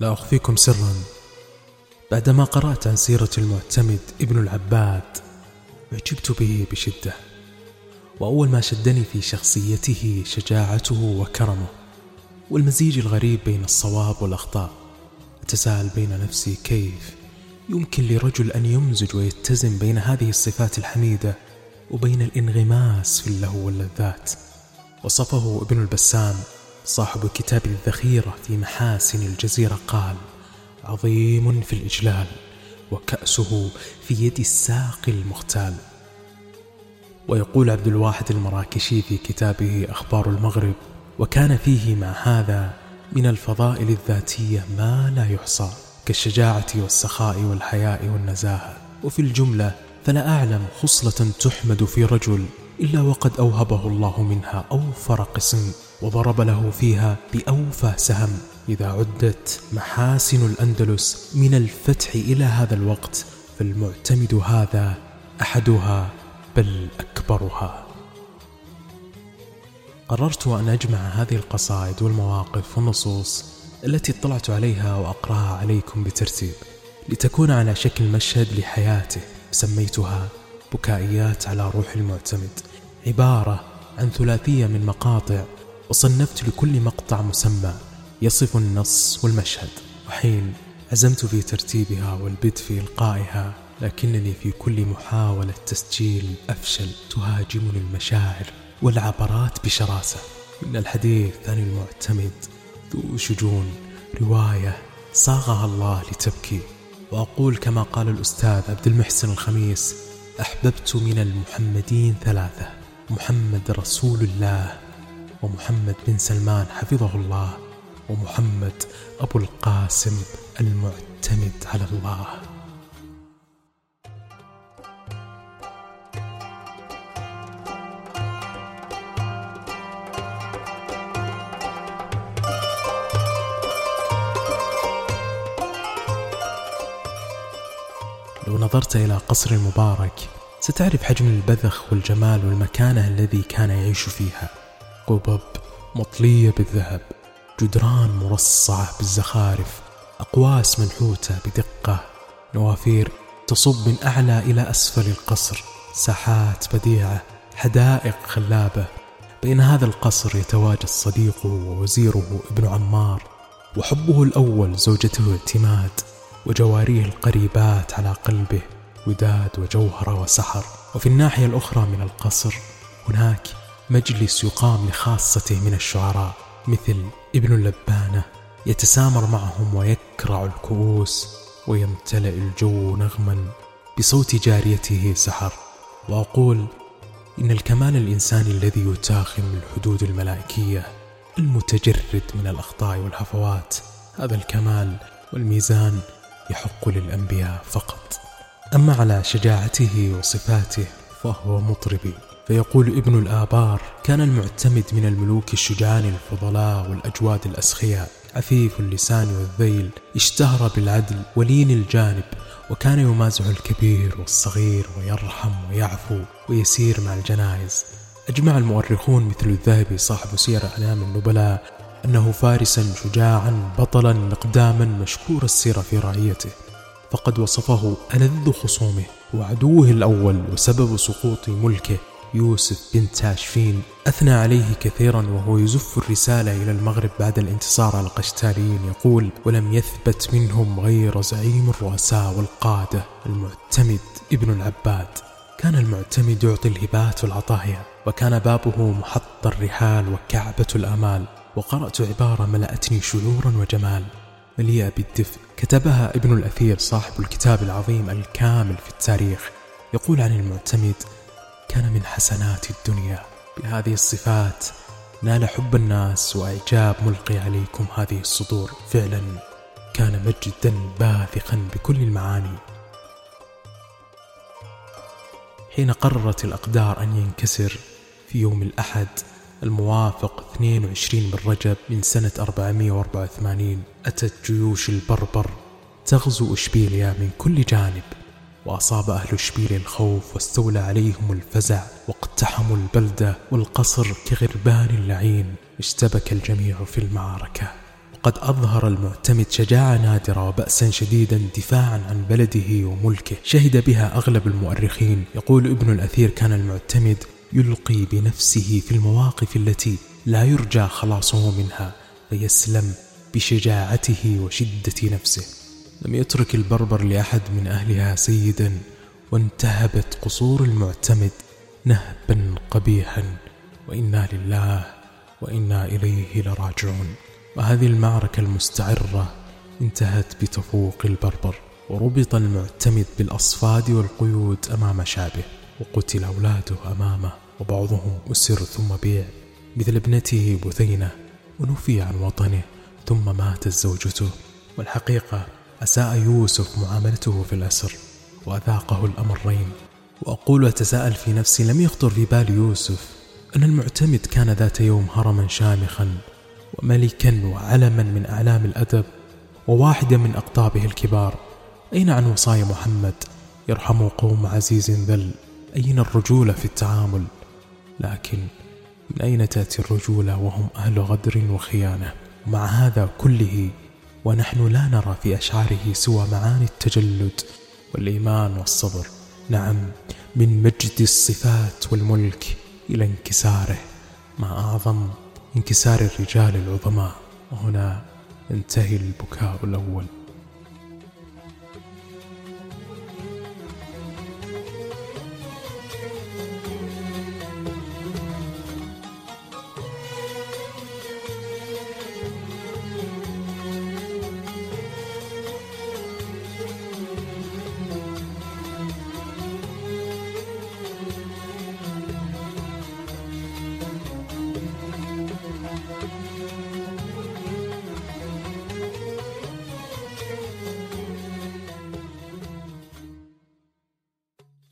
لا أخفيكم سرا. بعدما قرأت عن سيرة المعتمد ابن العباد أعجبت به بشدة. وأول ما شدني في شخصيته شجاعته وكرمه والمزيج الغريب بين الصواب والأخطاء أتساءل بين نفسي كيف يمكن لرجل أن يمزج ويتزن بين هذه الصفات الحميدة وبين الانغماس في اللهو واللذات؟ وصفه ابن البسام صاحب كتاب الذخيرة في محاسن الجزيرة قال عظيم في الإجلال وكأسه في يد الساقي المختال. ويقول عبد الواحد المراكشي في كتابه أخبار المغرب وكان فيه مع هذا من الفضائل الذاتية ما لا يحصى كالشجاعة والسخاء والحياء والنزاهة. وفي الجملة فلا أعلم خصلة تحمد في رجل إلا وقد أوهبه الله منها أوفر قسم وضرب له فيها بأوفى سهم. إذا عدت محاسن الأندلس من الفتح إلى هذا الوقت فالمعتمد هذا أحدها بل أكبرها. قررت أن أجمع هذه القصائد والمواقف والنصوص التي اطلعت عليها وأقرأها عليكم بترتيب لتكون على شكل مشهد لحياته سميتها بكائيات على روح المعتمد. عبارة عن ثلاثية من مقاطع وصنفت لكل مقطع مسمى يصف النص والمشهد. وحين عزمت في ترتيبها والبدء في إلقائها لكنني في كل محاولة تسجيل أفشل تهاجمني المشاعر والعبرات بشراسة. إن الحديث عن المعتمد ذو شجون رواية صاغها الله لتبكي. وأقول كما قال الأستاذ عبد المحسن الخميس أحببت من المحمدين ثلاثة محمد رسول الله ومحمد بن سلمان حفظه الله ومحمد أبو القاسم المعتمد على الله. لو نظرت إلى قصر المبارك ستعرف حجم البذخ والجمال والمكانة الذي كان يعيش فيها. قبب مطلية بالذهب جدران مرصعة بالزخارف أقواس منحوتة بدقة نوافير تصب من أعلى إلى أسفل القصر ساحات بديعة حدائق خلابة. بين هذا القصر يتواجد صديقه ووزيره ابن عمار وحبه الأول زوجته اعتماد وجواريه القريبات على قلبه وداد وجوهرة وسحر. وفي الناحية الأخرى من القصر هناك مجلس يقام لخاصته من الشعراء مثل ابن اللبانة يتسامر معهم ويكرع الكؤوس ويمتلئ الجو نغما بصوت جاريته سحر. وأقول إن الكمال الإنساني الذي يتاخم الحدود الملائكية المتجرد من الأخطاء والهفوات هذا الكمال والميزان يحق للأنبياء فقط. أما على شجاعته وصفاته فهو مطربي فيقول ابن الآبار كان المعتمد من الملوك الشجعان الفضلاء والأجواد الأسخياء. عفيف اللسان والذيل. اشتهر بالعدل ولين الجانب. وكان يمازح الكبير والصغير ويرحم ويعفو ويسير مع الجنائز. أجمع المؤرخون مثل الذهبي صاحب سير أعلام النبلاء أنه فارسا شجاعا بطلا مقداما مشكور السيرة في رعيته. فقد وصفه ألذ خصومه وعدوه الأول وسبب سقوط ملكه يوسف بن تاشفين. أثنى عليه كثيرا وهو يزف الرسالة إلى المغرب بعد الانتصار على القشتاليين. يقول ولم يثبت منهم غير زعيم الرؤساء والقادة المعتمد ابن العباد. كان المعتمد يعطي الهبات والعطايا وكان بابه محط الرحال وكعبة الآمال. وقرأت عبارة ملأتني شعورا وجمال مليئة بالدفء. كتبها ابن الأثير صاحب الكتاب العظيم الكامل في التاريخ. يقول عن المعتمد كان من حسنات الدنيا. بهذه الصفات نال حب الناس وإعجاب ملقي عليكم هذه الصدور فعلا كان مجدا باثقا بكل المعاني. حين قررت الأقدار أن ينكسر في يوم الأحد الموافق 22 من رجب من سنة 484 أتت جيوش البربر تغزو إشبيليا من كل جانب وأصاب أهل إشبيليا الخوف واستولى عليهم الفزع واقتحموا البلدة والقصر كغربان اللعين. اشتبك الجميع في المعركة. قد أظهر المعتمد شجاعة نادرة وبأسا شديدا دفاعا عن بلده وملكه. شهد بها أغلب المؤرخين. يقول ابن الأثير كان المعتمد يلقي بنفسه في المواقف التي لا يرجى خلاصه منها فيسلم بشجاعته وشدة نفسه. لم يترك البربر لأحد من أهلها سيدا وانتهبت قصور المعتمد نهبا قبيحا. وإنا لله وإنا إليه لراجعون. وهذه المعركة المستعرة انتهت بتفوق البربر وربط المعتمد بالأصفاد والقيود أمام شعبه وقتل أولاده أمامه. وبعضهم أسر ثم بيع مثل ابنته بثينة ونفي عن وطنه ثم ماتت زوجته والحقيقة أساء يوسف معاملته في الأسر وأذاقه الأمرين. وأقول وأتساءل في نفسي لم يخطر في بال يوسف أن المعتمد كان ذات يوم هرما شامخا وملكا وعلما من أعلام الأدب وواحدا من أقطابه الكبار. أين عن وصايا محمد؟ يرحم قوم عزيز ذل. أين الرجولة في التعامل؟ لكن من أين تأتي الرجولة وهم أهل غدر وخيانة ومع هذا كله؟ ونحن لا نرى في أشعاره سوى معاني التجلد والإيمان والصبر. نعم من مجد الصفات والملك إلى انكساره ما أعظم انكسار الرجال العظماء. وهنا ينتهي البكاء الأول.